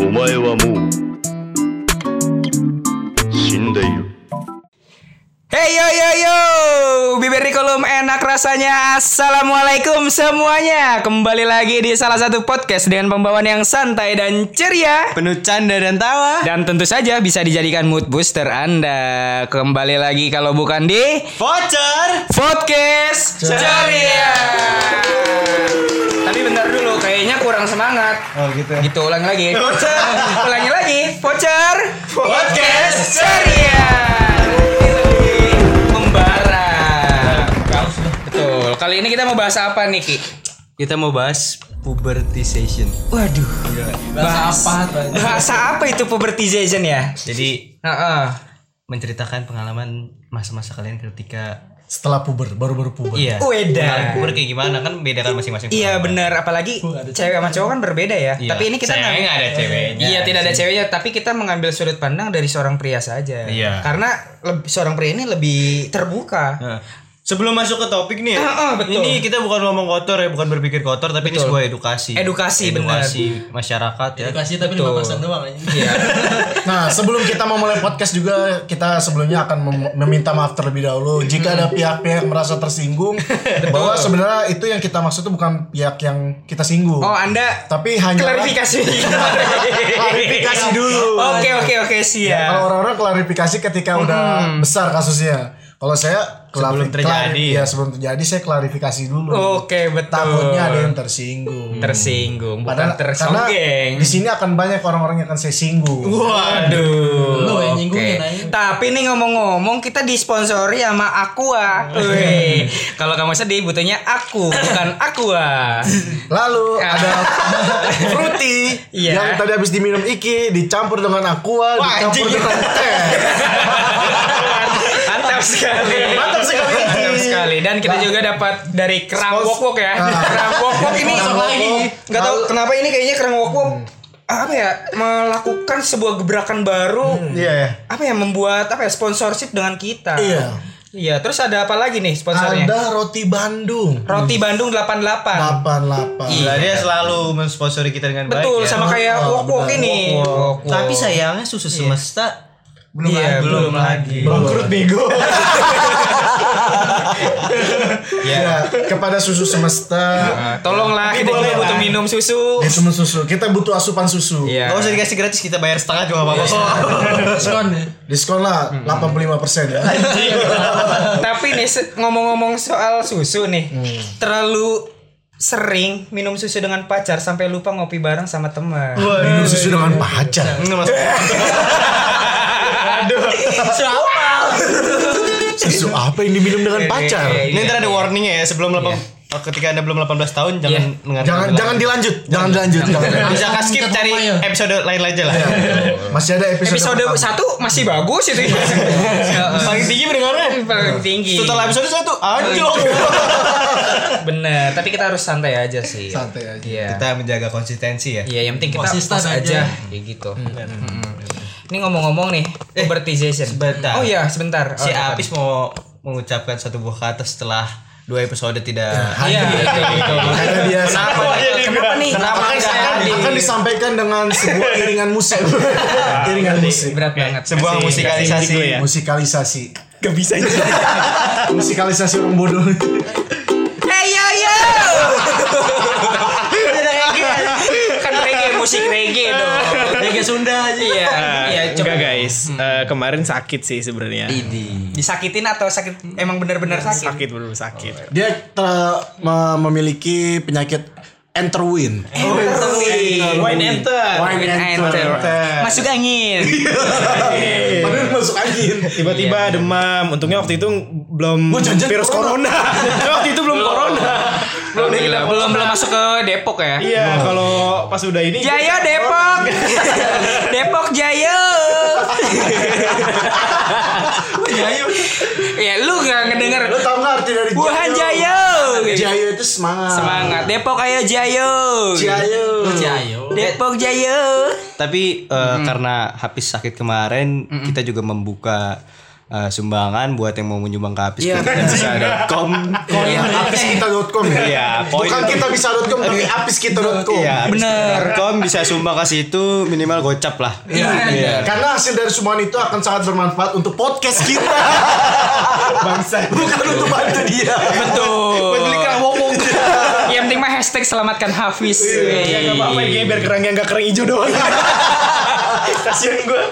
お前はもう死んでいる Hey yo yo yo, bibir di kolom enak rasanya. Assalamualaikum semuanya. Kembali lagi di salah satu podcast dengan pembawaan yang santai dan ceria. Penuh canda dan tawa. Dan tentu saja bisa dijadikan mood booster Anda. Kembali lagi kalau bukan di Voucher. podcast ceria. Tapi bentar dulu, kayaknya kurang semangat. Oh gitu. Gitu ulangi lagi. ulangi lagi. Voucher podcast ceria. Membara. Betul. Kali ini kita mau bahas apa nih Ki? Kita mau bahas pubertization. Waduh. Bahas apa tuh? Bahasa apa itu pubertization ya? Jadi Heeh. menceritakan pengalaman masa-masa kalian ketika Setelah puber, baru-baru puber. iya. Pengalaman puber kayak gimana kan beda kan masing-masing. Iya benar, apalagi cewek sama cowok kan berbeda ya. Iya. Tapi ini kita nggak- nggak ada ceweknya. Iya tidak ada ceweknya, tapi kita mengambil sudut pandang dari seorang pria saja. Iya. Karena seorang pria ini lebih terbuka. Sebelum masuk ke topik nih ya. Ah, ah, betul. Ini kita bukan ngomong kotor ya, bukan berpikir kotor tapi ini Betul. sebuah edukasi. Edukasi, edukasi masyarakat ya. Edukasi tapi Betul. 5% doang aja. Iya. Nah, sebelum kita memulai podcast juga kita sebelumnya akan mem- meminta maaf terlebih dahulu jika ada pihak-pihak yang merasa tersinggung bahwa sebenarnya itu yang kita maksud itu bukan pihak yang kita singgung. Oh Anda Tapi hanya klarifikasi. Klarifikasi dulu. Oke oke oke Ya, siap. kalau orang-orang klarifikasi ketika udah besar kasusnya. Kalau saya Sebelum terjadi ya? ya sebelum terjadi saya klarifikasi dulu. Oke betul. Takutnya ada yang tersinggung. tersinggung, bukan Padahal karena tersonggeng. di sini akan banyak orang-orang yang akan saya singgung. Waduh. Lu yang oke. nyinggungin aja. Tapi nih ngomong-ngomong kita disponsori sama Aqua. Wih. Kalau kamu sedih butuhnya aku, bukan Aqua. Lalu ada fruity Iya. yang tadi habis diminum Iki dicampur dengan aqua, dicampur anjing. dengan teh. Sekali. Mantap sekali. Mantap sekali. Dan kita juga dapat dari Kerang Wok Wok ya. Ah. Kerang Wok Wok ini nggak tahu kenapa ini kayaknya Kerang Wok Wok apa ya melakukan sebuah gebrakan baru Iya. apa ya membuat apa ya sponsorship dengan kita Iya. iya terus ada apa lagi nih sponsornya Ada roti Bandung. roti Bandung 88 88. Iya. Nah, dia selalu mensponsori kita dengan baik betul ya. sama kayak Oh, Wok Wok ini Wok Wok. Wok Wok. Tapi sayangnya susu semesta belum Iya, lagi. belum lagi. Bangkrut bego. Ya. ya, kepada susu semesta. Nah, tolonglah kita juga butuh minum susu Ya, temen susu. Kita butuh asupan susu. iya Gak usah dikasih gratis kita bayar setengah juga gak apa-apa. Diskon ya. Diskon lah 85% ya. Tapi nih ngomong-ngomong soal susu nih, terlalu sering minum susu dengan pacar sampai lupa ngopi bareng sama teman. Minum susu dengan pacar. Enggak masuk. Siapa? Susu apa yang diminum dengan pacar? Iya. Ini ntar ada warningnya ya sebelum 8 ketika anda belum 18 tahun jangan Iya. mendengar Jangan jangan dilanjut, jangan dilanjut. Jangan. bisa kan skip cari episode lain aja lah. Masih ada episode, Episode satu masih bagus itu. Paling tinggi mendengarnya. Paling tinggi. Setelah episode satu anjok. Bener, tapi kita harus santai aja sih. Santai aja. Iya. Kita menjaga konsistensi ya. Iya, yang penting kita Konsisten aja. aja. Kayak gitu. Mm-mm. Ini ngomong-ngomong nih, pubertization. sebentar. Oh iya, sebentar. Si Oh, iya. Apis mau mengucapkan satu buah kata setelah dua episode tidak Iya, itu gitu. Karena dia Kenapa? Kenapa nih? Kenapa akan, hadir? akan disampaikan dengan sebuah iringan musik. iringan musik. Berat banget. sebuah musikalisasi ya. Musikalisasi. Gak bisa Musikalisasi orang bodoh. musik reggae dong. Reggae Sunda aja. Iya, iya coba Enggak guys, Eh, kemarin sakit sih sebenarnya. disakitin atau sakit emang bener-bener sakit? Sakit bener sakit. Dia telah me- memiliki penyakit enterwin. Wine enter. Wine Enter. Masuk angin. Padahal masuk angin. Tiba-tiba demam. Untungnya waktu itu belum virus corona. corona. waktu itu belum corona. Belum belum belum masuk ke Depok ya? Iya, kalau pas udah ini Jaya Depok. Depok Jaya. Jayu. ya lu gak ngedenger Lo tau gak arti dari Wuhan Jaya. Jayo itu semangat. Semangat Depok ayo Jaya. Jayo. Jayu. Depok Jaya. Tapi eh, karena habis sakit kemarin kita juga membuka eh, sumbangan buat yang mau menyumbang ke apis Iya. bisa.com Iya, apiskita.com ya. Iya, poin Bukan itu. kita bisa.com tapi apiskita.com. Iya, Bener. apiskita.com bisa sumbang ke situ minimal gocap lah. Iya. Karena hasil dari semua itu akan sangat bermanfaat untuk podcast kita. Bangsa. Bukan untuk bantu dia. Betul. Beli kerangwong. Yang penting mah hashtag selamatkan Hafiz. Ya enggak apa-apa ya biar kerangnya enggak kering hijau doang. Kasian gue.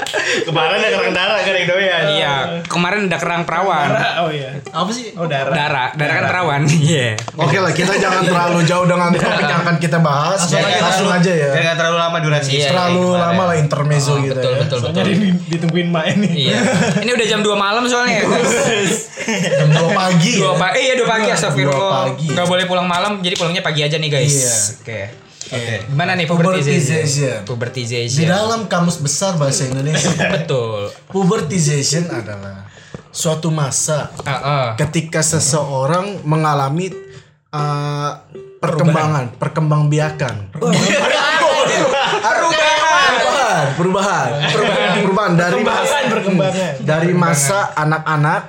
Kemarin ada kerang darah kerang doyan. Iya, kemarin ada kerang perawan. Darah. Oh iya. Apa sih? Oh darah. Darah, darah kan perawan. Iya. Oke lah, kita jangan terlalu jauh dengan topik yang akan kita bahas. Langsung, aja ya. Nggak terlalu lama durasi. Iya, Terlalu lama lah intermezzo gitu Betul, ya. betul, betul. Jadi di- ditungguin mak ini. Iya. Ini udah jam 2 malam soalnya. Jam 2 pagi. Dua ya. pagi. Eh iya 2 pagi astagfirullah. Dua pagi. Gak boleh pulang malam, jadi pulangnya pagi aja nih guys. Iya. Oke. Oke. Gimana nih pubertization? Pubertization. Di dalam kamus besar bahasa Indonesia, Betul. pubertization adalah suatu masa Heeh. ketika seseorang mengalami uh, perkembangan, perkembangbiakan. Perubahan. Perubahan, perubahan, perubahan dari Perkembangan, perkembangan. dari masa anak-anak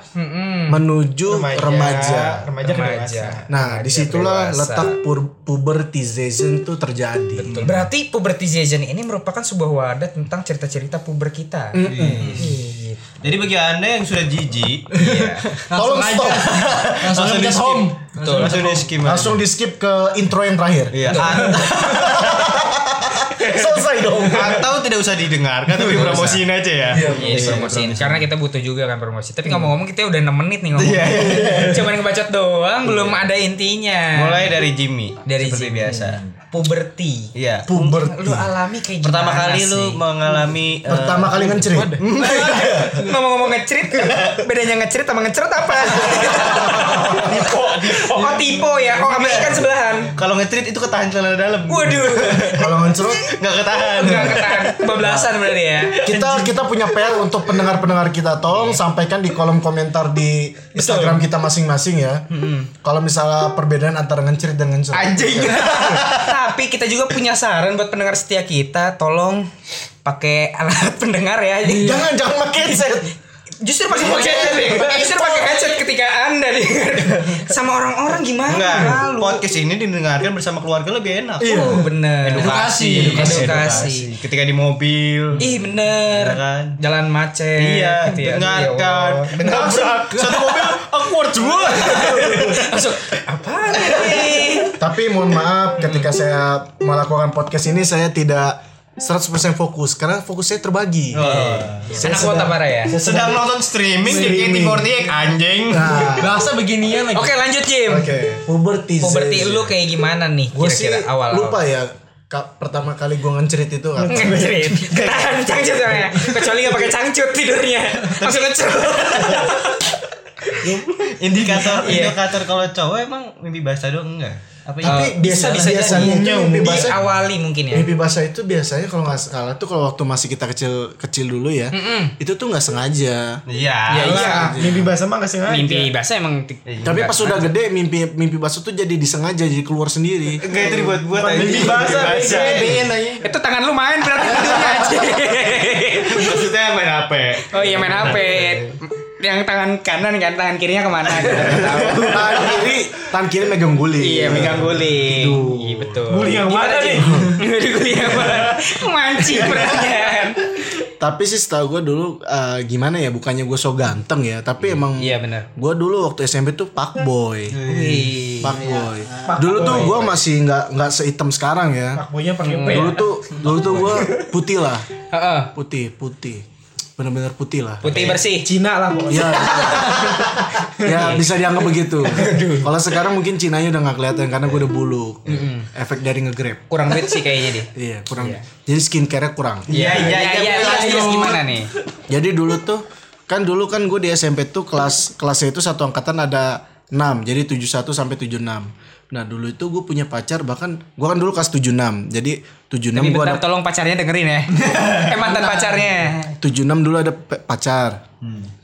menuju remaja. Remaja ke Remaja. dewasa. Nah, di situlah dewasa. letak pur- pubertization itu terjadi. Betul. Berarti pubertization ini merupakan sebuah wadah tentang cerita-cerita puber kita. Iya. Jadi bagi anda yang sudah jijik, Tolong stop. langsung di skip. Betul. Langsung di skip. Langsung di skip ke intro yang terakhir. Iya. Selesai dong. atau tidak usah didengarkan tapi promosiin aja ya. Iya, promosiin. Karena kita butuh juga kan promosi. Tapi ngomong-ngomong kita udah 6 menit nih ngomong. Cuman ngebacot doang, belum ada intinya. Mulai dari Jimmy. dari seperti Jimmy. biasa. Puberti. Iya. Puberti. Lu alami kayak gimana Pertama kali sih? lu mengalami eh, Pertama kali ngencerit. ngomong-ngomong ngecerit bedanya ngecerit sama ngecerit apa oh tipe ya. Oh sama ikan sebelahan. Kalau ngetrit itu ketahan celana dalam. waduh. Kalau ngencerut Nggak ketahan. nggak ketahan. Kebablasan berarti ya. Kita kita punya PR untuk pendengar-pendengar kita. Tolong sampaikan di kolom komentar di Instagram kita masing-masing ya. Kalau misalnya perbedaan antara ngencerit dan ngencerit. anjing. Tapi kita juga punya saran buat pendengar setia kita. Tolong pakai alat pendengar ya. Jangan jangan pakai headset. Justru pakai headset justru pakai headset ketika anda dengar sama orang-orang gimana Enggak. lalu Podcast ini didengarkan bersama keluarga lebih enak. oh bener Edukasi. edukasi, Ketika di mobil. Ih bener Iya kan? Jalan macet Iya, gitu ya. dengarkan. Ya. Langsung satu mobil awkward semua. Langsung Apaan ini Tapi mohon maaf ketika saya melakukan podcast ini saya tidak 100% fokus karena fokus saya terbagi. Saya Anak kota parah ya Sedang nonton streaming, Streaming. di JKT48 anjing. Nah, Bahasa beginian lagi. Oke lanjut Jim Oke, pubertization. Puberti lu kayak gimana nih kira-kira awal lupa ya. Ka- pertama kali gue ngencerit itu apa? Ngecerit Tahan cangcut soalnya Kecuali gak pakai cangcut tidurnya Langsung ngecerit Indikator Iya. indikator kalau cowok emang mimpi basah doang enggak? Apa Eh, itu? bisa bisa biasanya jadi mimpi basah. Diawali mungkin ya Mimpi basah itu biasanya kalau nggak salah tuh kalau waktu masih kita kecil kecil dulu ya, itu tuh nggak sengaja. Iya. Iya, iya. Mimpi basah mah kasih sengaja. Mimpi basah emang Tapi pas sudah gede mimpi mimpi basah tuh jadi disengaja jadi keluar sendiri. Enggak itu dibuat-buat Bukan mimpi basah, basah. Itu tangan lu main berarti tidurnya aja Maksudnya main HP. Oh iya main HP Yang tangan kanan kan Tangan kirinya ke mana gitu. Tangan kiri, tangan kiri megang guling. Iya megang guling Iya betul Guling yang mana nih? guling yang mana Mancing pertanyaan Tapi sih setahu gue dulu eh, gimana ya bukannya gue so ganteng ya, tapi emang Iya benar gue dulu waktu SMP tuh pak boy. Wih Pak boy. Dulu tuh gue masih nggak nggak sehitam sekarang ya. Pak boynya pakai P. Dulu tuh dulu tuh gue putih lah, Heeh. putih putih, benar-benar putih lah. Putih bersih Cina lah pokoknya. Ya, ya bisa dianggap begitu. Kalau sekarang mungkin Cinanya udah nggak kelihatan karena gue udah bulu. Efek dari ngegrab. Kurang duit sih kayaknya deh Iya kurang. Jadi skincare kurang. Iya iya iya iya terus gimana nih Jadi dulu tuh kan dulu kan gue di SMP tuh kelas kelasnya itu satu angkatan ada 6 jadi 71 sampai 76 nah dulu itu gue punya pacar bahkan gue kan dulu kelas 76 jadi 76 Tapi gue ada tolong pacarnya dengerin ya. Eh mantan pacarnya. 76 dulu ada pacar.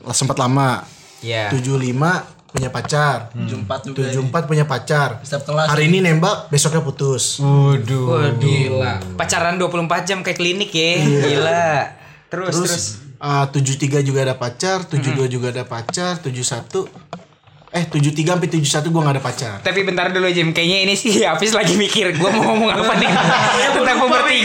Lah, sempat lama. Iya. 75 punya pacar. 74 juga. 74 punya pacar. Setiap kelas. hari ini. nembak besoknya putus. Waduh. Gila. Pacaran 24 jam kayak klinik ya. Gila. Terus terus, terus. 73 juga ada pacar, 72 juga ada pacar, 71 eh 73 sampai 71 gua nggak ada pacar. Tapi bentar dulu Jim, kayaknya ini sih Hafiz lagi mikir Gue mau ngomong apa nih? Tentang puberti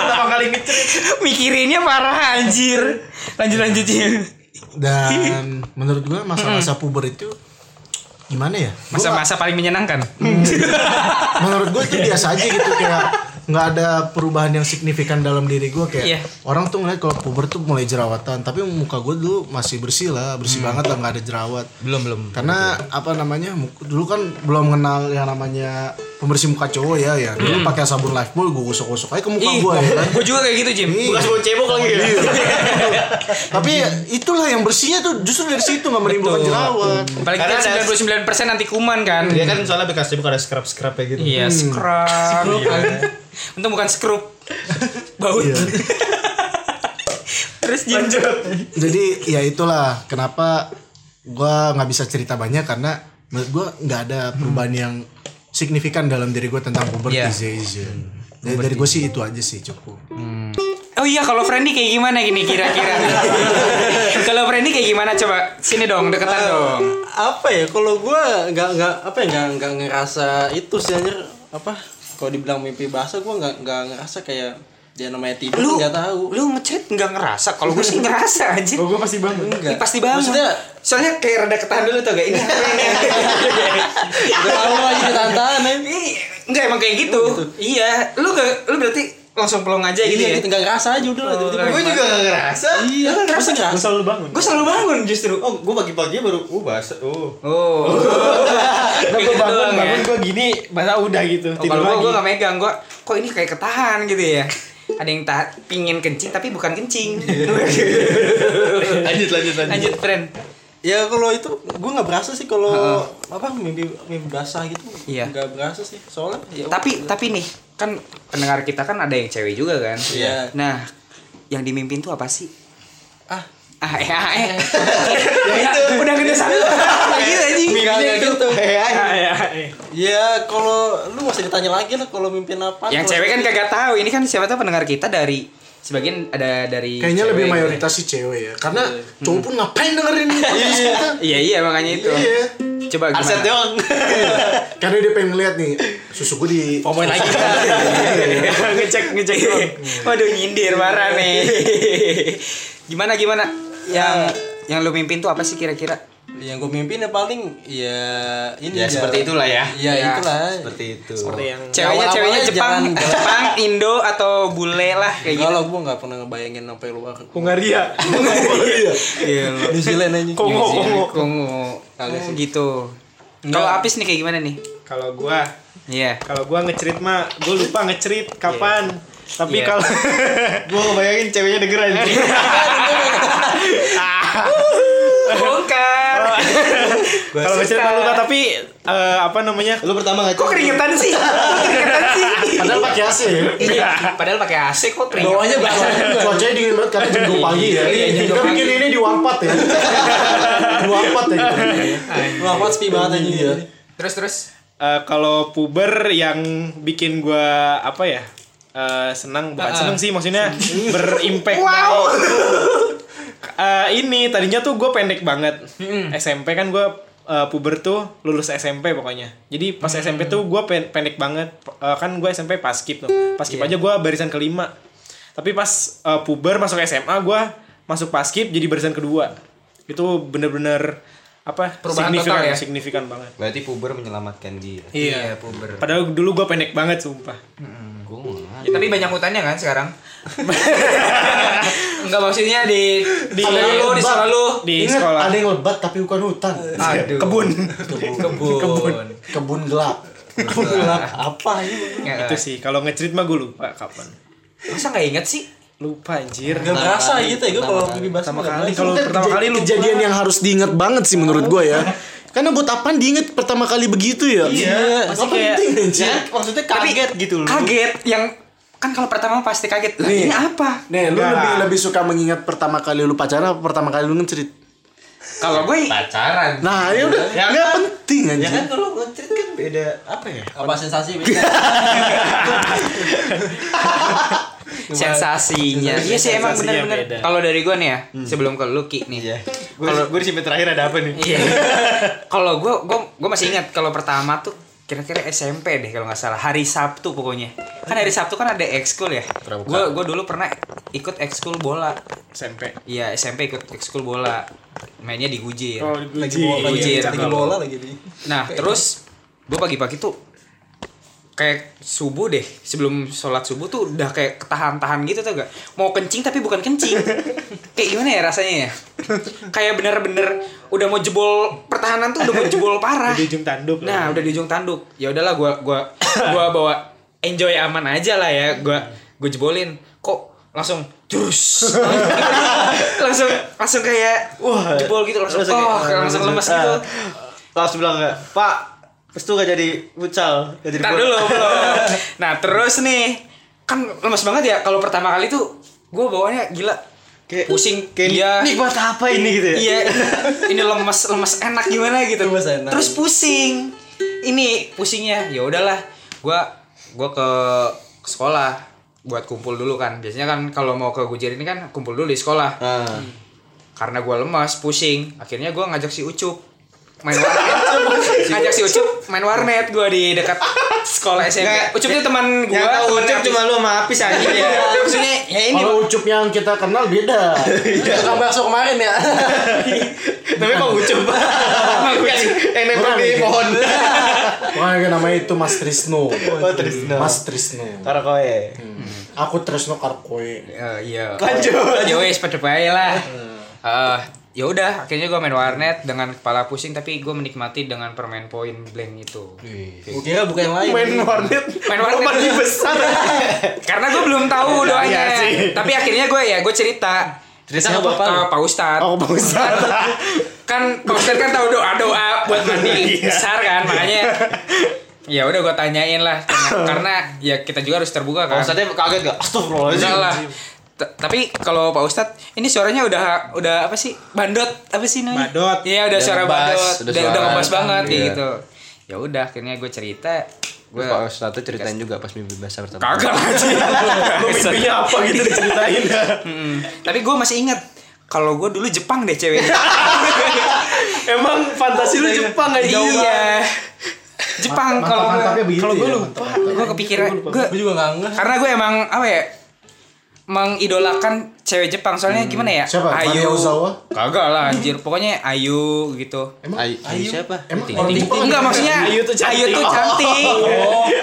Pertama kali ngecerit. Mikirinnya parah anjir. Lanjut lanjut Jim. Dan menurut gua masa-masa puber itu gimana ya? Gua Masa-masa paling menyenangkan. Menurut gue itu biasa aja gitu kayak nggak ada perubahan yang signifikan dalam diri gue kayak Iya. orang tuh ngeliat kalau puber tuh mulai jerawatan tapi muka gue dulu masih bersih lah bersih banget lah nggak ada jerawat. Belum belum. karena apa namanya dulu kan belum kenal yang namanya pembersih muka cowok ya ya. Dulu pakai sabun lifebuoy gue gosok-gosok aja ke muka gue ya kan. gue juga kayak gitu Jim. Bekas bau cebok lagi ya. tapi itulah yang bersihnya tuh justru dari situ nggak menimbulkan jerawat. Apalagi Karena kita ada- 99% anti kuman kan. Dia kan soalnya bekas cebok ada scrub-scrub kayak gitu. Iya, scrub. Untung bukan scrub. Baut. Iya. Terus Jim. jadi ya itulah kenapa gua nggak bisa cerita banyak karena menurut gua nggak ada perubahan yang signifikan dalam diri gua tentang puberty Iya. sih. Dari, dari gue sih itu aja sih cukup. Oh iya, kalau Friendly kayak gimana gini kira-kira? kalau Friendly kayak gimana coba? Sini dong, deketan dong. apa ya kalau gua nggak nggak apa ya nggak nggak ngerasa itu sih anjir apa kalau dibilang mimpi basah gua nggak nggak ngerasa kayak dia namanya tidur Lu nggak tahu Lu ngechat nggak ngerasa? Kalau gue sih ngerasa aja. Oh, gue pasti bangun. Ini pasti banget. Maksudnya- soalnya kayak rada ketahan dulu tuh gak ini apa ini? udah tahu aja ya Ih, Enggak emang kayak gitu. Iya, lu gak, lu berarti langsung pelong aja gitu iya ya. kita nggak ngerasa aja udah lah tiba-tiba Gue juga gak ngerasa. iya pasti ngerasa Gue selalu bangun. Gue selalu bangun justru. Oh, gue pagi-pagi baru uh basah. Oh. Oh. Nah, gue gitu bangun, ya. bangun gue gini, masa udah gitu. Oh, tidur kalau gue lagi. gue gak megang, gue kok ini kayak ketahan gitu ya. Ada yang tahan, pingin kencing tapi bukan kencing. Lanjut lanjut lanjut. Lanjut, friend. Ya kalau itu gua nggak berasa sih kalau apa mimpi mimpi basah gitu Iya. nggak berasa sih soalnya ya Tapi tapi nih, kan pendengar kita kan ada yang cewek juga kan. Iya. Nah, yang dimimpin tuh apa sih? ah Ah, eh, ah, eh. ya itu udah gede sana. Lagi nggak nggak gitu Ah, ya, eh. ya kalau lu nggak usah ditanya lagi lah kalau mimpin apa Yang cewek kan kagak tahu. Ini kan siapa tahu pendengar kita dari sebagian ada dari Kayaknya cewek lebih mayoritas sih cewek ya. Karena cowok pun ngapain dengerin podcast kita? Iya iya makanya itu. Iya. Coba gimana? Aset doang. Karena dia pengen ngeliat nih susu gue di Pomoin lagi ngecek ngecek doang. Waduh nyindir marah nih. gimana gimana? Yang yang lu mimpin tuh apa sih kira-kira? Yang gue mimpin ya paling ya ini Ya seperti itulah ya. ya, Ya, itulah Seperti itu. Seperti yang Ceweknya ceweknya Jepang, jangan- Jepang, Indo atau bule lah kayak gitu. kalau gue nggak pernah ngebayangin sampai luar Hungaria. Iya. New Zealand aja Kongo, Kongo. Kongo. Gitu. Kalau Apis nih kayak gimana nih? Kalau gua, Iya. kalau gua ngecerit mah, gue lupa ngecerit kapan. Tapi Iya. kalau Gue ngebayangin ceweknya denger aja. Bongkar. kalau mah lupa tapi eh, apa namanya? Lu pertama Kok ngecek. keringetan sih? Kok keringetan sih? Padahal pakai AC ya. Iya. Padahal pakai AC kok keringetan. bawahnya basah juga Cuacanya dingin banget karena jam 2 pagi ya. Iya, jam Kita 2 bikin ini di Warpat ya. Di Warpat ya. Wah, apa sepi banget aja dia. Terus terus. Eh, kalau puber yang bikin gua apa ya? eh, senang bukan senang sih maksudnya berimpact Wow. Eh, ini tadinya tuh gue pendek banget. SMP kan gue puber tuh lulus SMP pokoknya. Jadi pas SMP tuh gue pendek banget. Eh, kan gue SMP pas skip tuh. Pas skip aja gue barisan kelima. Tapi pas eh, puber masuk SMA gue masuk pas skip jadi barisan kedua. Itu bener-bener apa Perubahan signifikan total ya? signifikan banget Berarti puber menyelamatkan dia. Iya, puber. padahal dulu gue pendek banget sumpah Gue nggak. Ya, tapi banyak hutannya kan sekarang. Enggak maksudnya di di Ada yang lu di lebat. sekolah lu. di Ingat, sekolah ada yang lebat tapi bukan hutan. Aduh. kebun Kebun. Kebun. Kebun gelap. apa ini itu sih kalau ngecerit mah gue lupa kapan Masa nggak inget sih? Lupa anjir Gak berasa gitu ya gue kalau pertama nggak kali kalau Kan pertama keja- kali lupa kejadian yang harus diingat banget sih menurut gue ya. Karena buat apaan diinget pertama kali begitu ya? Iya, Apa pasti kayak- penting anjir? Ya, maksudnya kaget gitu loh. Kaget yang kan kalau pertama pasti kaget. Lah, Nih. ini apa? Nih, lu Enggak. lebih lebih suka mengingat pertama kali lu pacaran apa pertama kali lu ngecerit? Kalau gue pacaran. Nah, ya udah, Ya nggak kan? penting Ya anjir. kan kalau ngecerit kan beda apa ya? apa sensasi beda Sensasinya. Iya sih emang bener-bener. Kalau dari gue nih ya, sebelum ke Lucky nih. Iya. Gue gue di simpen terakhir ada apa nih? Iya. kalau gue gue gue masih ingat kalau pertama tuh kira-kira SMP deh kalau nggak salah hari Sabtu pokoknya kan hari Sabtu kan ada ekskul ya gue gue dulu pernah ikut ekskul bola SMP. iya SMP ikut ekskul bola mainnya di Gujir Oh, lagi bola lagi, Gujir. lagi bola lagi di nah terus gue pagi-pagi tuh kayak subuh deh sebelum sholat subuh tuh udah kayak ketahan-tahan gitu tuh gak mau kencing tapi bukan kencing kayak gimana ya rasanya ya kayak bener-bener udah mau jebol pertahanan tuh udah mau jebol parah Di ujung tanduk. Nah, udah di ujung tanduk. Ya udahlah gua gua gua bawa enjoy aman aja lah ya. Gua gua jebolin. Kok langsung jurus. langsung langsung kayak wah jebol gitu langsung Langsung oh, kayak- kayak langsung lemes Ah. gitu. Langsung bilang enggak, Pak, terus tuh gak jadi futsal, gak jadi Ntar bola." dulu belum. Nah, terus nih kan lemes banget ya kalau pertama kali tuh gua bawanya gila. Kayak pusing kayak iya. Nih buat apa ini? gitu ya? iya ini lemes lemes enak gimana gitu. Lemes enak. terus pusing. Ini pusingnya ya udahlah. Gua gua ke sekolah buat kumpul dulu kan. Biasanya kan kalau mau ke Gujir ini kan kumpul dulu di sekolah. Nah, karena gua lemas pusing. Akhirnya gua ngajak si Ucup main warnet ngajak si Ucup main warnet gua di dekat sekolah SMP Nggak, Ucup itu teman gua yang tahu Ucup Apis. cuma lu sama Apis aja ya. maksudnya ya ini Kalau ucup yang kita kenal beda. Tukang bakso kemarin ya. Tapi Bang Ucup. yang nempel di pohon. Makanya namanya itu Mas Trisno. Oh, Trisno. Mas Trisno. Karakoe. Aku Trisno Karkoe. Eh, iya. Lanjut. Ya wes pada baik lah. Eh, ya udah akhirnya gue main warnet dengan kepala pusing tapi gue menikmati dengan permain point blank itu. Gue kira bukan yang lain. Main warnet. Main warnet lebih besar. Karena gue belum tahu doanya. Iya sih. tapi akhirnya gue ya gue cerita. Cerita ke ke bapak ke lu? Pak Ustadz. Oh, Pak Ustadz. kan Pak Ustadz kan tahu doa doa buat mandi besar kan makanya. Ya udah gue tanyain lah karena ya kita juga harus terbuka kan. Ustadznya kaget gak? Astagfirullahaladzim. Enggak lah. T- Tapi kalau Pak Ustadz ini suaranya udah udah apa sih? Bandot apa sih namanya? Badot. Iya udah, Udah suara ngebas, bandot. udah Udah, udah suara. ngebas banget Iya. gitu. Ya udah akhirnya gue cerita gue Pak Ustadz tuh ceritain juga pas mimpi basah pertama. kagak aja. Mimpinya apa gitu diceritain. Tapi gue masih ingat kalau gue dulu Jepang deh cewek. Emang fantasi lu Jepang aja. iya. Jepang kalau Mantap-mantapnya begitu kalau gue ya, lupa, gue kepikiran gue Gue juga nggak ngeh. karena gue emang apa ya mengidolakan cewek Jepang. Soalnya gimana ya? Siapa? Maria Ozawa? kagak lah anjir. Pokoknya Ayu gitu. Ayu, Ayu siapa? Emang orang Jepang enggak ada- maksudnya Ayu tuh cantik. Ayu tuh cantik.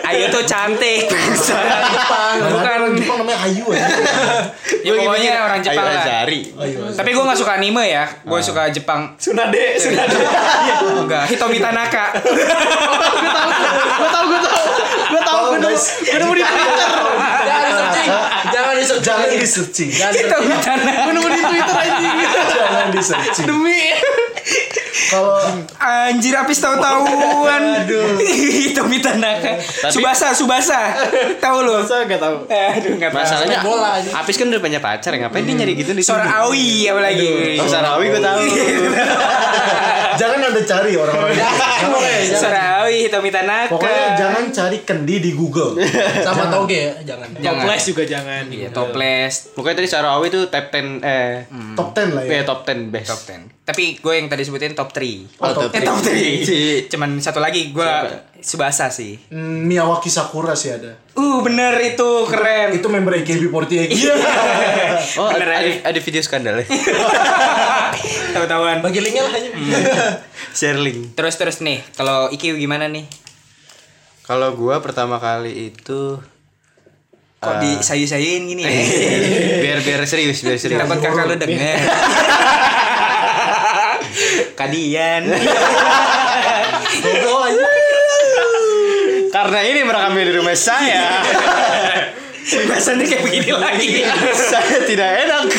Ayu tuh cantik. Jepang. bukan Orang Jepang namanya Ayu aja. ya pokoknya orang Jepang Ayu lah. Azari. tapi gue nggak suka anime ya. Gue suka Jepang. Sunade, Sunade. enggak. Hitomi Tanaka. Gue tau, gue tau. Gue tau, gue nemu. Gue nemu di Twitter. Jangan di searching. Jangan di searching. Jangan di searching. Gue nemu di Twitter anjing. Jangan di searching. Demi. Kalau Anjir habis tahu-tahuan. Hitomi Tanaka. Subasa, Subasa. Tahu lu? Masa gak tau. Aduh, enggak tahu. Masalahnya bola aja. Apis kan udah punya pacar, ngapain dia nyari gitu di sini? Sora Aoi apalagi. Oh, Sarawi gue tahu. Jangan anda cari orang-orang itu. Aoi, Hitomi Tanaka. Pokoknya jangan cari kendi di Google. Sama toge ya, jangan. Jangan. Toples juga jangan. Iya, toples. Pokoknya tadi Sarawi tuh top 10 eh Top 10 lah ya. eh, top 10 best. Top 10. Tapi gue yang tadi sebutin top 3. Oh, top Eh, top 3. Cuman satu lagi gue Subasa sih. Hmm, Miyawaki Sakura sih ada. Uh, bener itu keren. Itu member AKB48. Iya. Oh, ada, Bener ada, aja. ada video skandal ya. Tahu-tahuan. Bagi linknya lah aja. Share link. Terus terus nih, kalau Iki gimana nih? Kalau gua pertama kali itu Kok Ah. di sayu-sayuin gini ya? biar biar serius, biar serius. Takut kakak lu denger. Aja. Karena ini merekamnya di rumah saya, Bahasannya kayak begini lagi. saya tidak enak.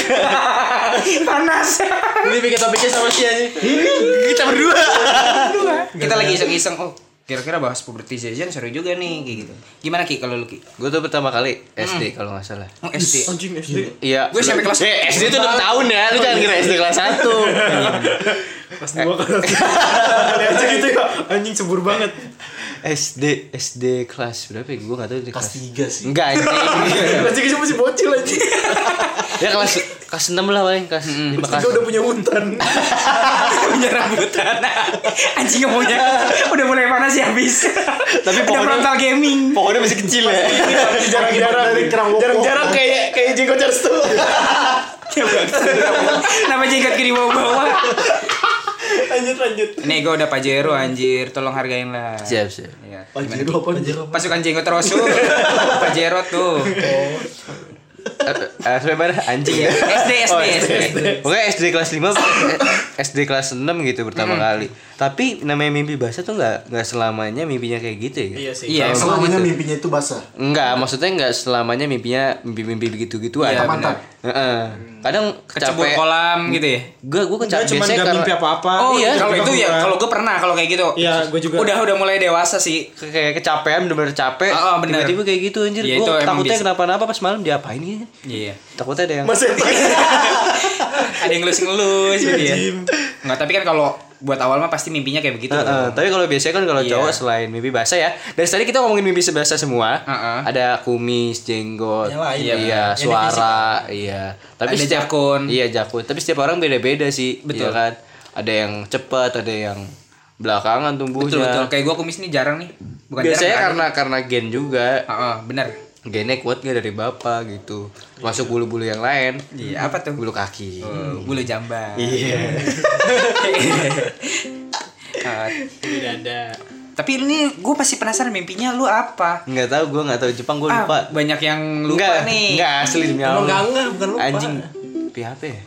Panas. Ini bikin topiknya sama si aja. Kita berdua. Kita lagi iseng-iseng. Oh, kira-kira bahas pubertization seru juga nih kayak gitu. Gimana Ki kalau lu Ki? Gue tuh pertama kali SD kalau nggak salah. Oh, SD. Anjing SD. Iya. Gue sampai kelas- Eh, SD tuh 6 tahun ya. Lu jangan kira SD kelas 1. Pas dua ya. Anjing subur banget. SD SD kelas berapa ya? Gue gak tahu di Kelas kelas 3 sih. Enggak anjing. Masih kecil masih bocil aja. ya kelas kelas 6 lah paling kelas 5 kelas. Udah punya untan. punya rambutan anjing ngomongnya udah mulai panas ya habis Tapi udah pokoknya- frontal gaming Pokoknya masih kecil ya. Jarang-jarang Dari kerang. Jarang-jarang kayak kayak Jenggo Charles tuh. kenapa jenggot ke di bawah-bawah Lanjut lanjut. nih gue udah pajero anjir tolong hargain lah Siap, siap. Iya. Pajero apa? Pajero apa? pasukan jenggot rasul pajero tuh Eh, eh, sampai mana? Anjing ya. SD SD Oh, SD Pokoknya SD kelas 5 SD kelas 6 gitu pertama kali. Tapi namanya mimpi basah tuh nggak nggak selamanya mimpinya kayak gitu ya. Iya sih. iya Selamanya mimpinya itu basah. Enggak, maksudnya enggak selamanya mimpinya mimpi-mimpi begitu-gituan. Iya, Mantap. Heeh. Kadang kecebur capek. kolam gitu ya Gue gue kecapek cuma biasanya gak karena mimpi apa-apa. Oh Iya, kalau itu ya kalau gue pernah kalau kayak gitu. Iya, gue juga. Udah udah mulai dewasa sih. ke- kayak kecapean bener-bener capek. Oh, oh, bener. Tiba-tiba kayak gitu anjir. Iya, gue emang takutnya kenapa-napa pas malam diapain gitu. Iya. Takutnya ada yang Mas Epa. Ada yang ngelus-ngelus gitu ya. Enggak, tapi kan kalau buat awal mah pasti mimpinya kayak begitu. Heeh, tapi kalau biasanya kan kalau Iya. cowok selain mimpi basah ya. Dari tadi kita ngomongin mimpi basah semua. Heeh. Ada kumis, jenggot, Yang lain, iya, ya. Yang suara, iya. Tapi Ada setiap jakun. Iya, jakun. Tapi setiap orang beda-beda sih, Betul. iya kan? Ada yang cepat, ada yang belakangan tumbuhnya. Betul betul. Kayak gue kumis ini jarang nih. Bukan Biasanya jarang. karena karena gen juga. Heeh, benar. Gennya kuat gak dari bapak gitu. Masuk bulu-bulu yang lain. Iya, apa tuh? Bulu kaki. Oh, bulu jamban. Iya. Tidak ada. tapi ini gue pasti penasaran mimpinya lu apa? Nggak tahu gue nggak tahu Jepang gue Ah, lupa. banyak yang lupa Enggak, nih. Enggak asli demi Allah. enggak enggak bukan lupa. Anjing. PHP ya?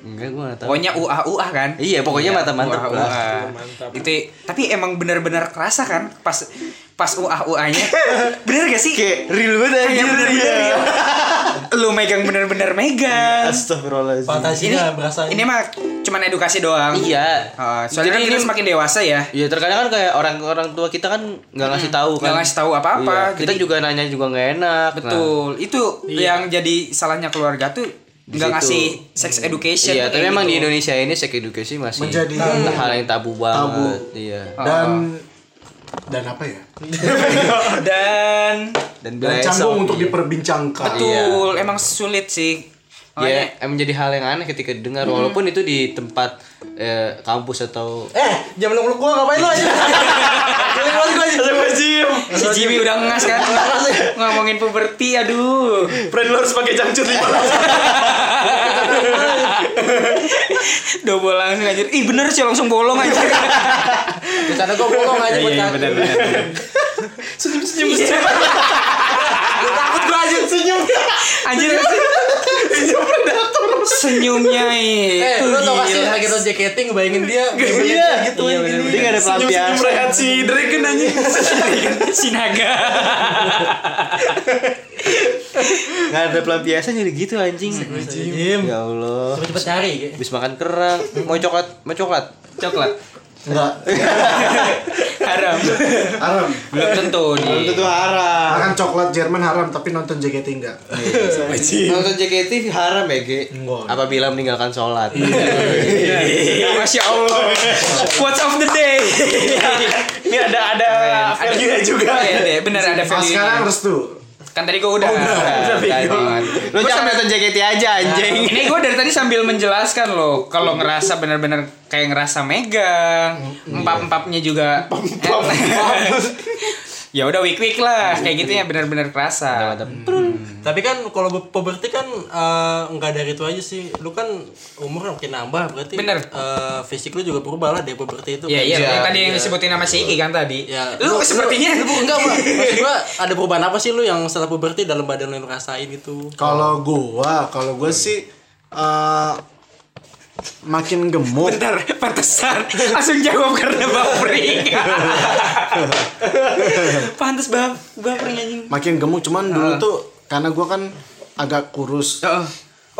Enggak gue nggak tahu. Pokoknya UA UA kan? Iya, pokoknya mantap-mantap UA, lah. UA. Mantap. Itu tapi emang benar-benar kerasa kan pas pas UA UA-nya. bener gak sih? Kayak real banget Kayak bener-bener iya. real. Lu megang bener-bener megang. Astagfirullahaladzim. Fantasinya berasa Ini mah cuman edukasi doang. Iya. Oh, soalnya Jadi kan kita ini- semakin dewasa ya. Iya terkadang kan kayak orang-orang tua kita kan nggak ngasih tahu kan. Nggak ngasih tahu apa-apa, Iya, Kita jadi- juga nanya juga nggak enak. Nah, Betul. Itu yang jadi salahnya keluarga tuh nggak ngasih sex education. Iya, tapi kayak emang di gitu. Indonesia ini sex education masih Menjadi hal yang tabu banget. Iya. Dan dan apa ya? dan Dan Dan canggung untuk diperbincangkan. betul emang sulit sih. Iya, Makanya emang jadi hal yang aneh ketika didengar walaupun itu di tempat eh, kampus atau Eh, jangan meluk gua ngapain lo aja? Aja. si Jimmy udah ngas kan ngomongin puberti aduh. Friend lu harus pakai jangcut lima Double langsung anjir. Ih bener sih langsung bolong anjir. Terus ada gua bolong aja buat kaki. Senyum senyum. Takut gua aja senyum. Anjir Senyumnya Eh, itu lu tau gak sih gila. lagi nonton jacketing ngebayangin dia Iya, gitu iya. Dia nggak ada Senyum-senyum pelampiasan. rehat si Dragon anjing. Sinaga. nggak ada pelampiasan jadi gitu anjing. Ya Allah. Cepet-cepet cari. Habis makan kerang, mau coklat, mau coklat. Coklat. Enggak. Haram. Haram. Belum tentu nih. Itu haram. Makan coklat Jerman haram tapi nonton JKT enggak. Nonton JKT haram ya, Ge? Apabila meninggalkan sholat. Masya Allah. Quotes of the day. Ini ada ada value-nya juga. Iya deh, bener ada Ah, sekarang value. restu. Kan tadi gue udah. Udah, Kan. Lu jangan nonton JKT aja anjing. Ini gue dari tadi sambil menjelaskan loh, kalau ngerasa bener-bener kayak ngerasa megang, empap-empapnya juga. ya udah week lah, kayak gitu ya bener-bener kerasa. Tapi kan kalau puberti kan eh, nggak dari itu aja sih. Lu kan umur makin nambah berarti Bener. eh, fisik lu juga berubah lah dari puberti itu. Iya iya, Kayak- yang tadi yang Iya. disebutin sama si Iki kan tadi. Ya, lu, sepertinya lu, enggak Pak. Maksud gua ada perubahan apa sih lu yang setelah puberti dalam badan lu yang rasain gitu? Kalau gua, kalau gua sih eh, makin gemuk. Bentar, pantesan langsung jawab karena bapering. Pantes bap, bapering anjing. Makin gemuk cuman dulu tuh karena gua kan agak kurus. Oh,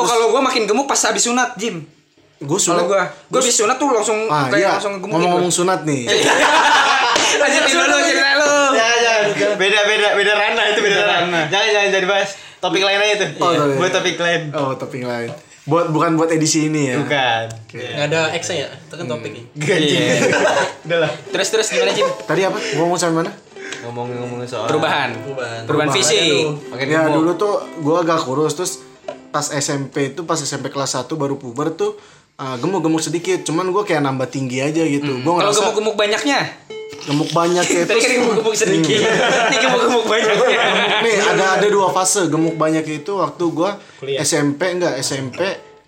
oh kalau gua makin gemuk pas habis sunat, Jim. Gua Soalnya sunat. gua, gua habis sunat tuh langsung Ah kayak iya, langsung gemuk ngomong-ngomong gitu. sunat nih. Lanjut dulu cerita lu. Jangan, jangan. Beda, beda, beda ranah itu beda ranah. Jangan, jangan jadi bahas. Topik lain aja tuh. Oh, iya. Buat topik lain. Oh, topik lain. Buat bukan buat edisi ini ya. Bukan. Nggak ada X ya? Itu kan topiknya. Gaji. Udah lah. Terus terus gimana Jin? Tadi apa? Gua ngomong sampai mana? Ngomong-ngomong soal Perubahan. Perubahan. Perubahan fisik. Ya dulu tuh gua agak kurus terus pas SMP itu pas SMP kelas 1 baru puber tuh uh, gemuk-gemuk sedikit cuman gua kayak nambah tinggi aja gitu. Gua Kalau ngerasa gemuk-gemuk banyaknya. gemuk banyak ya Tadi kan gemuk-gemuk sedikit. Ini gemuk-gemuk banyaknya. Nih ada ada dua fase gemuk banyak itu waktu gua Kuliah. SMP enggak SMP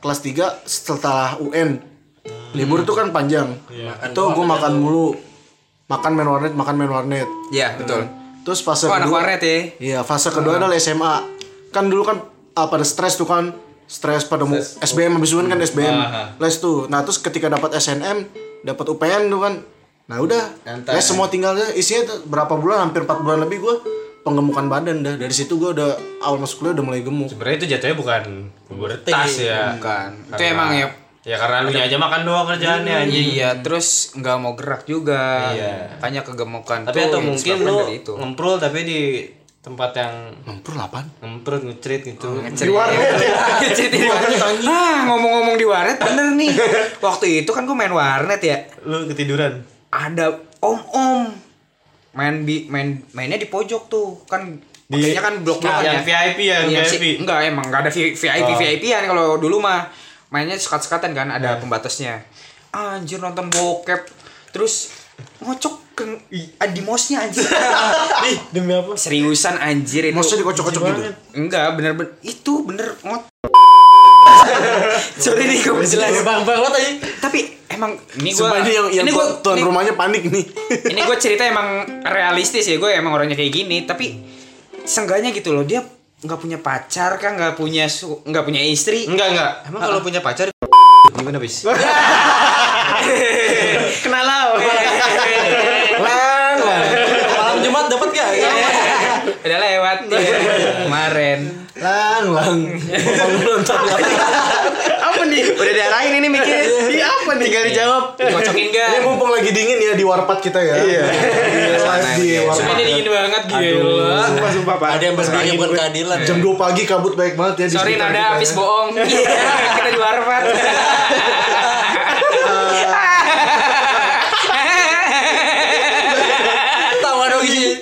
kelas 3 setelah UN. Libur tuh kan panjang. Itu gua makan mulu. Makan main warnet, makan main warnet. Iya, betul. Terus fase Oh, anak kedua warnet ya. Iya, fase kedua adalah SMA. Kan dulu kan ah, pada stres tuh kan stres pada mau SBM habis kan SBM les tuh. Nah, terus ketika dapat SNM, dapat UPN tuh kan. Nah, udah. Nyantai. Les semua tinggal aja. Isinya tuh berapa bulan hampir 4 bulan lebih gua penggemukan badan dah. Dari situ gua udah awal masuk kuliah udah mulai gemuk. Sebenarnya itu jatuhnya bukan pubertas ya. Bukan. Itu Karena- emang ya Ya karena lu aja makan doang kerjaannya anjing. Iya, terus nggak mau gerak juga. Iya. Makanya kegemukan Tapi tuh atau yang mungkin lu itu. ngemprul tapi di tempat yang Ngempur lapan. ngemprut ngecerit gitu. Di warnet. di warnet. Ah, ngomong-ngomong di warnet bener nih. Waktu itu kan gue main warnet ya. Lu ketiduran. Ada om-om main bi main mainnya di pojok tuh kan Kayaknya kan blok-blok yang VIP ya, Iya VIP. Enggak, emang enggak ada VIP Oh. VIP an kalau dulu mah mainnya sekat-sekatan kan ada pembatasnya. Anjir nonton bokep terus ngocok ke i- di mosnya anjir. Ih, Demi apa? seriusan anjir itu. Maksudnya dikocok-kocok gitu. Enggak, bener-bener itu bener ngot. Sorry nih gue jelas. Bang bang banget aja. Tapi emang ini Sumpah ini yang, yang ini gua tuan ini- rumahnya panik nih. ini gue cerita emang realistis ya gue emang orangnya kayak gini tapi seenggaknya gitu loh dia nggak punya pacar kan nggak punya su- nggak punya istri Enggak enggak. Emang kalau punya pacar gimana bis? kenal lah Malam Jumat dapat gak? udah lewat ya. kemarin lang lang. Nonton nih? Udah diarahin ini mikir. Iya apa nih? Tinggal dijawab. kocokin Ini gak mumpung lagi dingin ya di warpat kita ya. Iya. Di live di warpat. ini dingin banget gila Sumpah sumpah Pak. Ada yang berdiri buat keadilan. Jam 2 pagi kabut baik banget ya di sorry nada habis ya. bohong kita di warpat Tawa dong sih.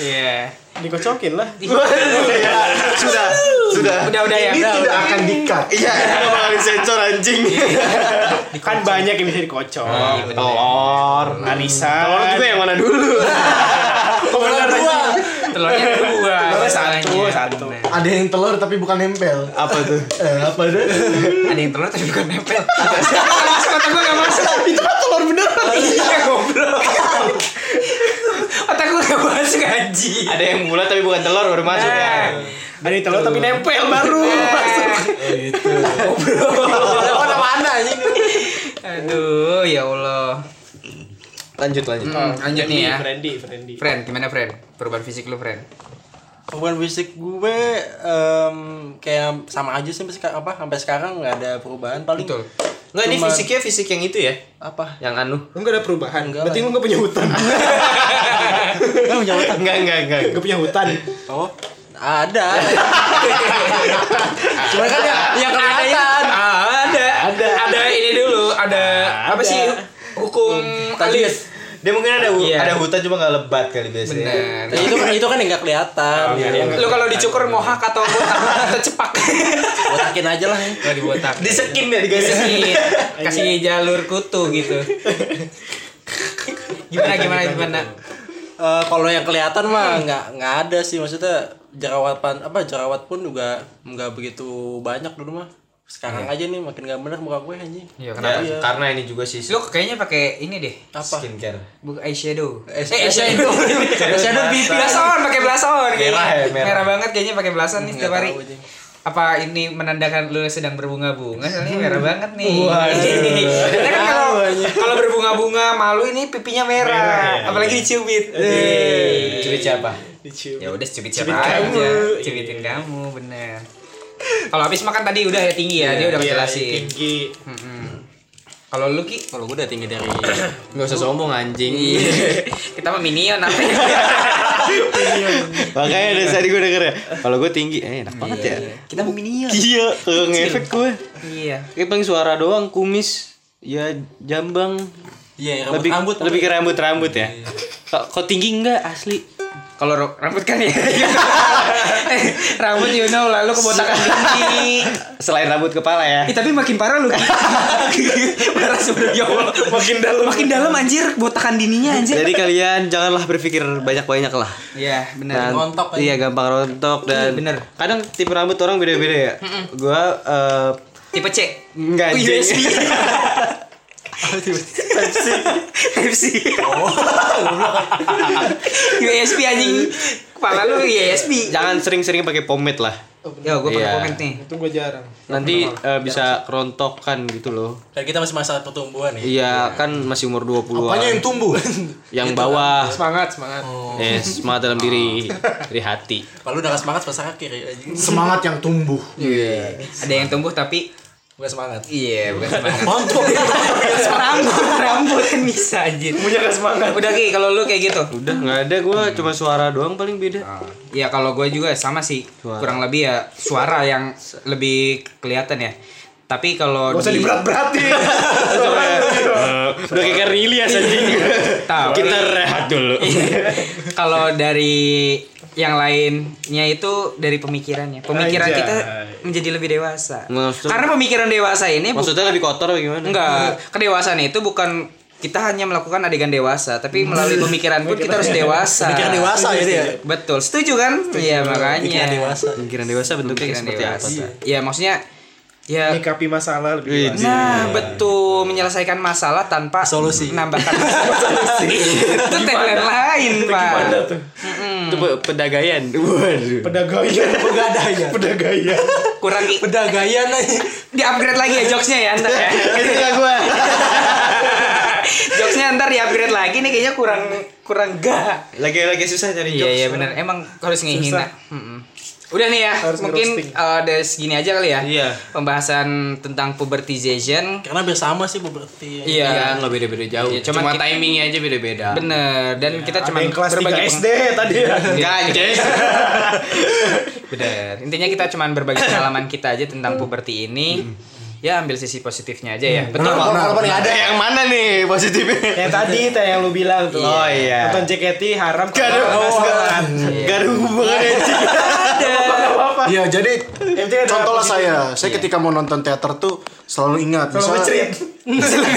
iya Dikocokin lah. Sudah. Sudah. udah udah ya Ini udah, tidak udah. akan dikat. Iya, bakal disensor anjing. Kan banyak yang bisa dikocok. Telur. Arisan. Telur juga yang mana dulu? Benar dua. telurnya dua masalahnya satu. Ada yang telur tapi bukan nempel. Apa tuh? Eh, apa tuh? ada yang telur tapi bukan nempel masuk otak gue gak masuk itu kan telur beneran iya goblok otak gue gak masuk anji Ada yang bulat tapi bukan telur baru masuk ya. Ada yang telur tapi nempel baru masuk. Mana mana anjing. aduh ya allah. Lanjut lanjut. Hmm, lanjut nih ya. Friendly, friendly. friend gimana friend? Perubahan fisik lu friend? Perubahan fisik gue em, kayak sama aja sih sampai apa sampai sekarang nggak ada perubahan paling betul Enggak ini fisiknya fisik yang itu ya? apa Yang anu. Lu gak ada perubahan. Enggak Berarti lah. lu gak punya hutan. Nggak punya otak. Enggak enggak enggak. Gak punya hutan. oh ada cuma kan yang, yang kelihatan Ah, ada ada ada ini dulu ada, apa sih hukum alif Dia mungkin ada hu- Iya. ada hutan cuma nggak lebat kali biasanya. bener. Ya, itu itu kan yang nggak kelihatan. Lu kalau dicukur mohak atau botak atau cepak. Botakin aja lah. Ya. Nggak dibotak. Disekin ya dikasih. Kasih, kasih jalur kutu gitu. Gimana gimana gimana? Eh, kalau yang kelihatan mah nggak nggak ada sih. Maksudnya jerawatan apa jerawat pun juga nggak begitu banyak dulu mah sekarang aja nih makin gak bener muka gue anjing Iya, Ya, kenapa? karena ini juga sih Lu kayaknya pakai ini deh. apa skincare. Bukan eyeshadow. Eh, eyeshadow. eyeshadow pipi. Blason, pakai blason. Merah ya, merah. Merah banget kayaknya pakai blason nih setiap hari. Apa ini menandakan lu sedang berbunga-bunga? Soalnya merah banget nih. Waduh. Karena kan kalau kalau berbunga-bunga malu ini pipinya merah, apalagi dicubit. Eh. Curi siapa? Dicium. Ya udah cubit siapa Cubit aja. kamu. Cubitin kamu, bener. Kalau habis makan tadi udah ya tinggi ya, dia udah Iya, ngejelasin. Tinggi. Kalau lu Ki? Kalau gue udah tinggi dari Nggak usah sombong anjing. Iya. Kita mah minion apa ya? Makanya dari tadi gue denger ya. Kalau gue tinggi, eh enak banget ya. Kita mah minion. Iya, ngefek gue. Iya. Kayak paling suara doang, kumis, ya jambang. Iya, rambut lebih rambut lebih ke rambut rambut ya. Kok kok tinggi enggak asli? Kalau ro- rambut kan ya. Rambut you know lalu kebotakan tinggi. Selain rambut kepala ya. Eh, tapi makin parah lu. Parah sebenarnya ya Allah. Makin dalam. Makin dalam anjir botakan dininya anjir. Jadi kalian janganlah berpikir banyak-banyak lah. Iya, benar. Rontok aja. iya gampang rontok dan Iya, bener. kadang tipe rambut orang beda-beda ya. Gua eh Tipe C. enggak Oh, anjing. USB. Pepsi. Oh. USB anjing. Kepala lu USB. Jangan sering-sering pakai pomade lah. Ya, gue pakai Iya. komen nih. Itu gue jarang. Nanti eh, bisa kerontokan gitu loh. Dan kita masih masa pertumbuhan ya. Iya, kan masih umur 20-an. Apanya yang tumbuh? Yang bawah. Semangat, semangat. Eh, semangat dalam diri, dari hati. Kalau udah gak semangat pas akhir ya. anjing. Semangat yang tumbuh. Ada yang tumbuh tapi Bukan semangat. iya bukan semangat. Mantap. rambut, rambut kan bisa anjir. Punya gak semangat. Udah Ki, kalau lu kayak gitu. Udah nggak ada gua cuma suara doang paling beda. Ya kalau gue juga sama sih. Kurang lebih ya suara yang lebih kelihatan ya. Tapi kalau Gak usah di diberat-beratin. Udah kayak Ilyas anjing. Tahu. Kita rehat dulu. kalau dari yang lainnya itu dari pemikirannya. Pemikiran Anjay. kita menjadi lebih dewasa. Maksud- Karena pemikiran dewasa ini Maksudnya lebih kotor atau gimana? enggak kedewasaan itu bukan kita hanya melakukan adegan dewasa, tapi melalui pemikiran pun kita harus dewasa. Pemikiran dewasa ya dia. Betul, setuju kan? Iya makanya. Pikiran dewasa. Pemikiran dewasa bentuknya Pemikiran seperti dewasa. apa? Iya maksudnya ya Menyikapi masalah lebih dewasa. Nah, betul menyelesaikan masalah tanpa Solusi. menambahkan solusi. itu tagline lain, Pak. tuh? Itu pe- pedagaian. Waduh. Pedagaian. Pegadaian. Pedagaian. Kurang di, Pedagaian aja. upgrade lagi ya jokesnya ya ntar ya. Itu lah gua. jokesnya ntar di upgrade lagi nih kayaknya kurang kurang gak. Lagi-lagi susah cari jokes. Iya iya benar. Emang harus ngehina. Mm-mm. Udah nih ya, Harus mungkin uh, dari segini aja kali ya. Iya. Pembahasan tentang pubertization. Karena biar sama sih berarti. Iya. Iya, nggak beda-beda jauh. Iya, cuman Cuma kita- timingnya aja beda-beda. Bener. Dan kita Ada cuma kelas 3 berbagi SD tadi ya. Enggak anjing. Bener. Intinya kita cuma berbagi pengalaman kita aja tentang puberti ini. Ya ambil sisi positifnya aja ya. Betul. Benar, benar, benar. Ada yang mana nih positifnya? Yang tadi teh yang lu bilang tuh. Oh, iya. Nonton JKT haram Gak ada, kalau gak, ada hubungannya. Iya, jadi contohlah saya, saya ketika mau nonton teater tuh selalu ingat, Kalau misalnya, ngecerit.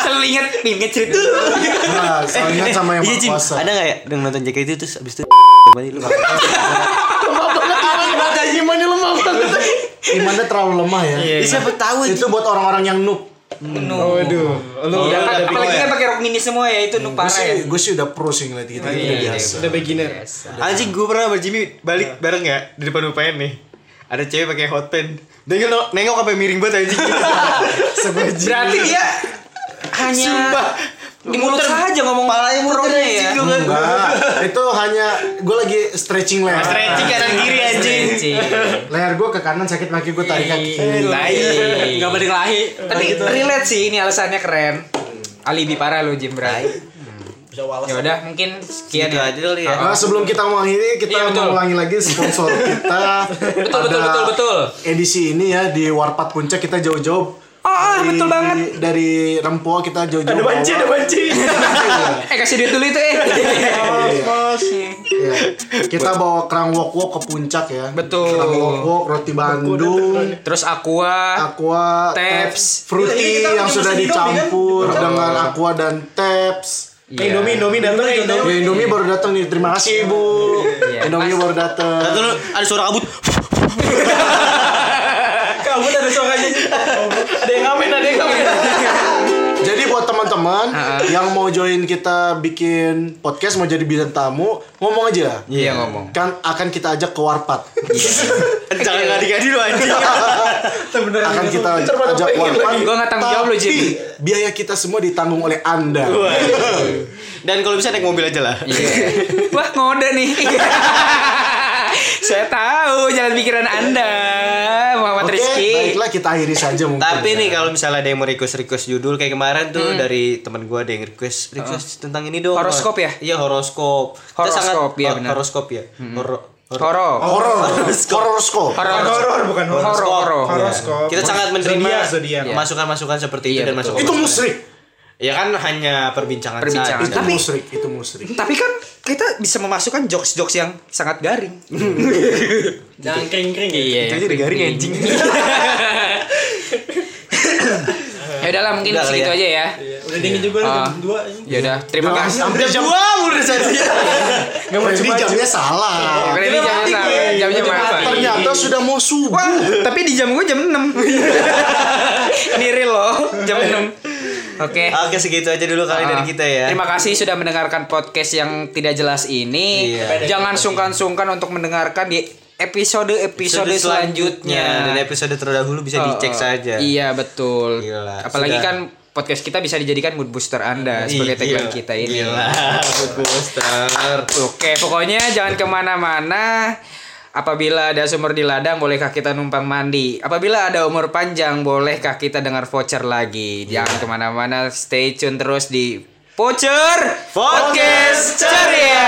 Selalu ingat pin ngecerit tuh. nah, selalu ingat sama yang Iya, kuasa. Ada gak ya yang nonton JKT itu terus abis itu Berarti lu lemah banget. Imannya terlalu lemah ya. Ya, siapa tahu Itu buat orang-orang yang noob. Waduh. Lu Oh, udah iya. ada Apalagi bikin kan pakai rok mini semua ya itu Gue parah ya. sih, gue sih udah pro sih ngeliat gitu. Iya, Udah iya, biasa. Udah beginner. Anjing gue pernah sama Jimmy balik bareng ya di depan UPN nih. Ada cewek pakai hot pants. Dia nengok, nengok sampai miring banget anjing. Berarti dia hanya Sumpah. Di mulut saja ngomong Palanya muter pronya anjing ya. Enggak, itu hanya gue lagi stretching leher. Stretching kanan kiri anjing. Leher gue ke kanan sakit kaki gue tarik kaki kiri. Iya. Enggak balik lagi. Tapi relate sih ini alasannya keren. Alibi parah lo Jim Bray. Bisa walas. Ya udah mungkin sekian Gitu ya. aja ya. Nah, sebelum kita mengakhiri, kita Iya, betul. mengulangi lagi sponsor kita. Betul, betul, betul, betul. Edisi ini ya di Warpat Puncak kita jauh-jauh. Oh, ah, dari- betul banget. Dari Rempo kita jauh-jauh. Ada banci, ada banci. Eh kasih duit dulu itu eh. Iya. Kita bawa kerang wok-wok ke puncak ya. Betul. Kerang wok-wok, roti Bandung, Terus aqua. aqua, Taps. fruity Iya, kita yang sudah Indomie, dicampur dengan aqua dan taps. Iya. Indomie, Indomie datang ya Indomie. Ya Indomie baru datang nih. Terima kasih Ibu. Iya. Indomie baru datang. Satu lu ada suara kabut. Kamu ada suaranya. Buat teman-teman yang mau join kita bikin podcast mau jadi bintang tamu, ngomong aja. Iya ngomong. Kan akan kita ajak ke Warpat. Jangan ngadi-ngadi lu anjing. akan kita ajak Warpat. Gua nggak tanggung jawab lu, Jim. Tapi biaya kita semua ditanggung oleh Anda. Dan kalau bisa naik mobil aja lah. Wah ngode nih. Saya tahu jalan pikiran Anda, Muhammad Oke, Rizky. baiklah kita akhiri saja mungkin. Tapi ya. nih kalau misalnya ada yang mau request request judul kayak kemarin tuh Hmm. dari teman gua ada yang request request tentang ini dong. Horoskop ya? Iya horoskop. Kita Horoskop, iya oh, benar. Horoskop ya. Horo- horo- Horor. horor, horoskop. Horor. Bukan horor. Horor. Horor. Horoskop. Kita sangat menerima zodiak. masukan-masukan seperti itu Iya, dan betul. masukan. Itu musrik. Ya kan hanya perbincangan, Perbincangan. saja. Itu Tapi- musrik, itu musrik. Tapi kan kita bisa memasukkan jokes-jokes yang sangat garing. Jangan kering-kering ya. Iya. Itu jadi garing anjing. Ya udahlah mungkin Udah kali segitu ya. aja ya. Udah dingin juga Ah. jam 2 Ya udah, terima kasih. Hampir jam udah saja. Nggak mau Jadi jamnya salah. Ini jamnya sama, jamnya apa? Ternyata sudah mau subuh. Wah, tapi di jam gue jam 6. Ini real loh, jam 6. Oke. Oke segitu aja dulu kali dari Ah, kita ya. Terima kasih sudah mendengarkan podcast yang tidak jelas ini. Iya. Jangan sungkan-sungkan untuk mendengarkan di episode-episode selanjutnya. dan episode terdahulu bisa Oh, dicek oh. saja. Iya, betul. Gila, Apalagi sudah. kan podcast kita bisa dijadikan mood booster Anda sebagai Ih, tagline kita ini. Gila, Mood booster. Oke, pokoknya jangan ke mana-mana. Apabila ada sumur di ladang, bolehkah kita numpang mandi? Apabila ada umur panjang, bolehkah kita dengar voucher lagi? Jangan ke mana-mana, stay tune terus di Voucher Podcast Ceria.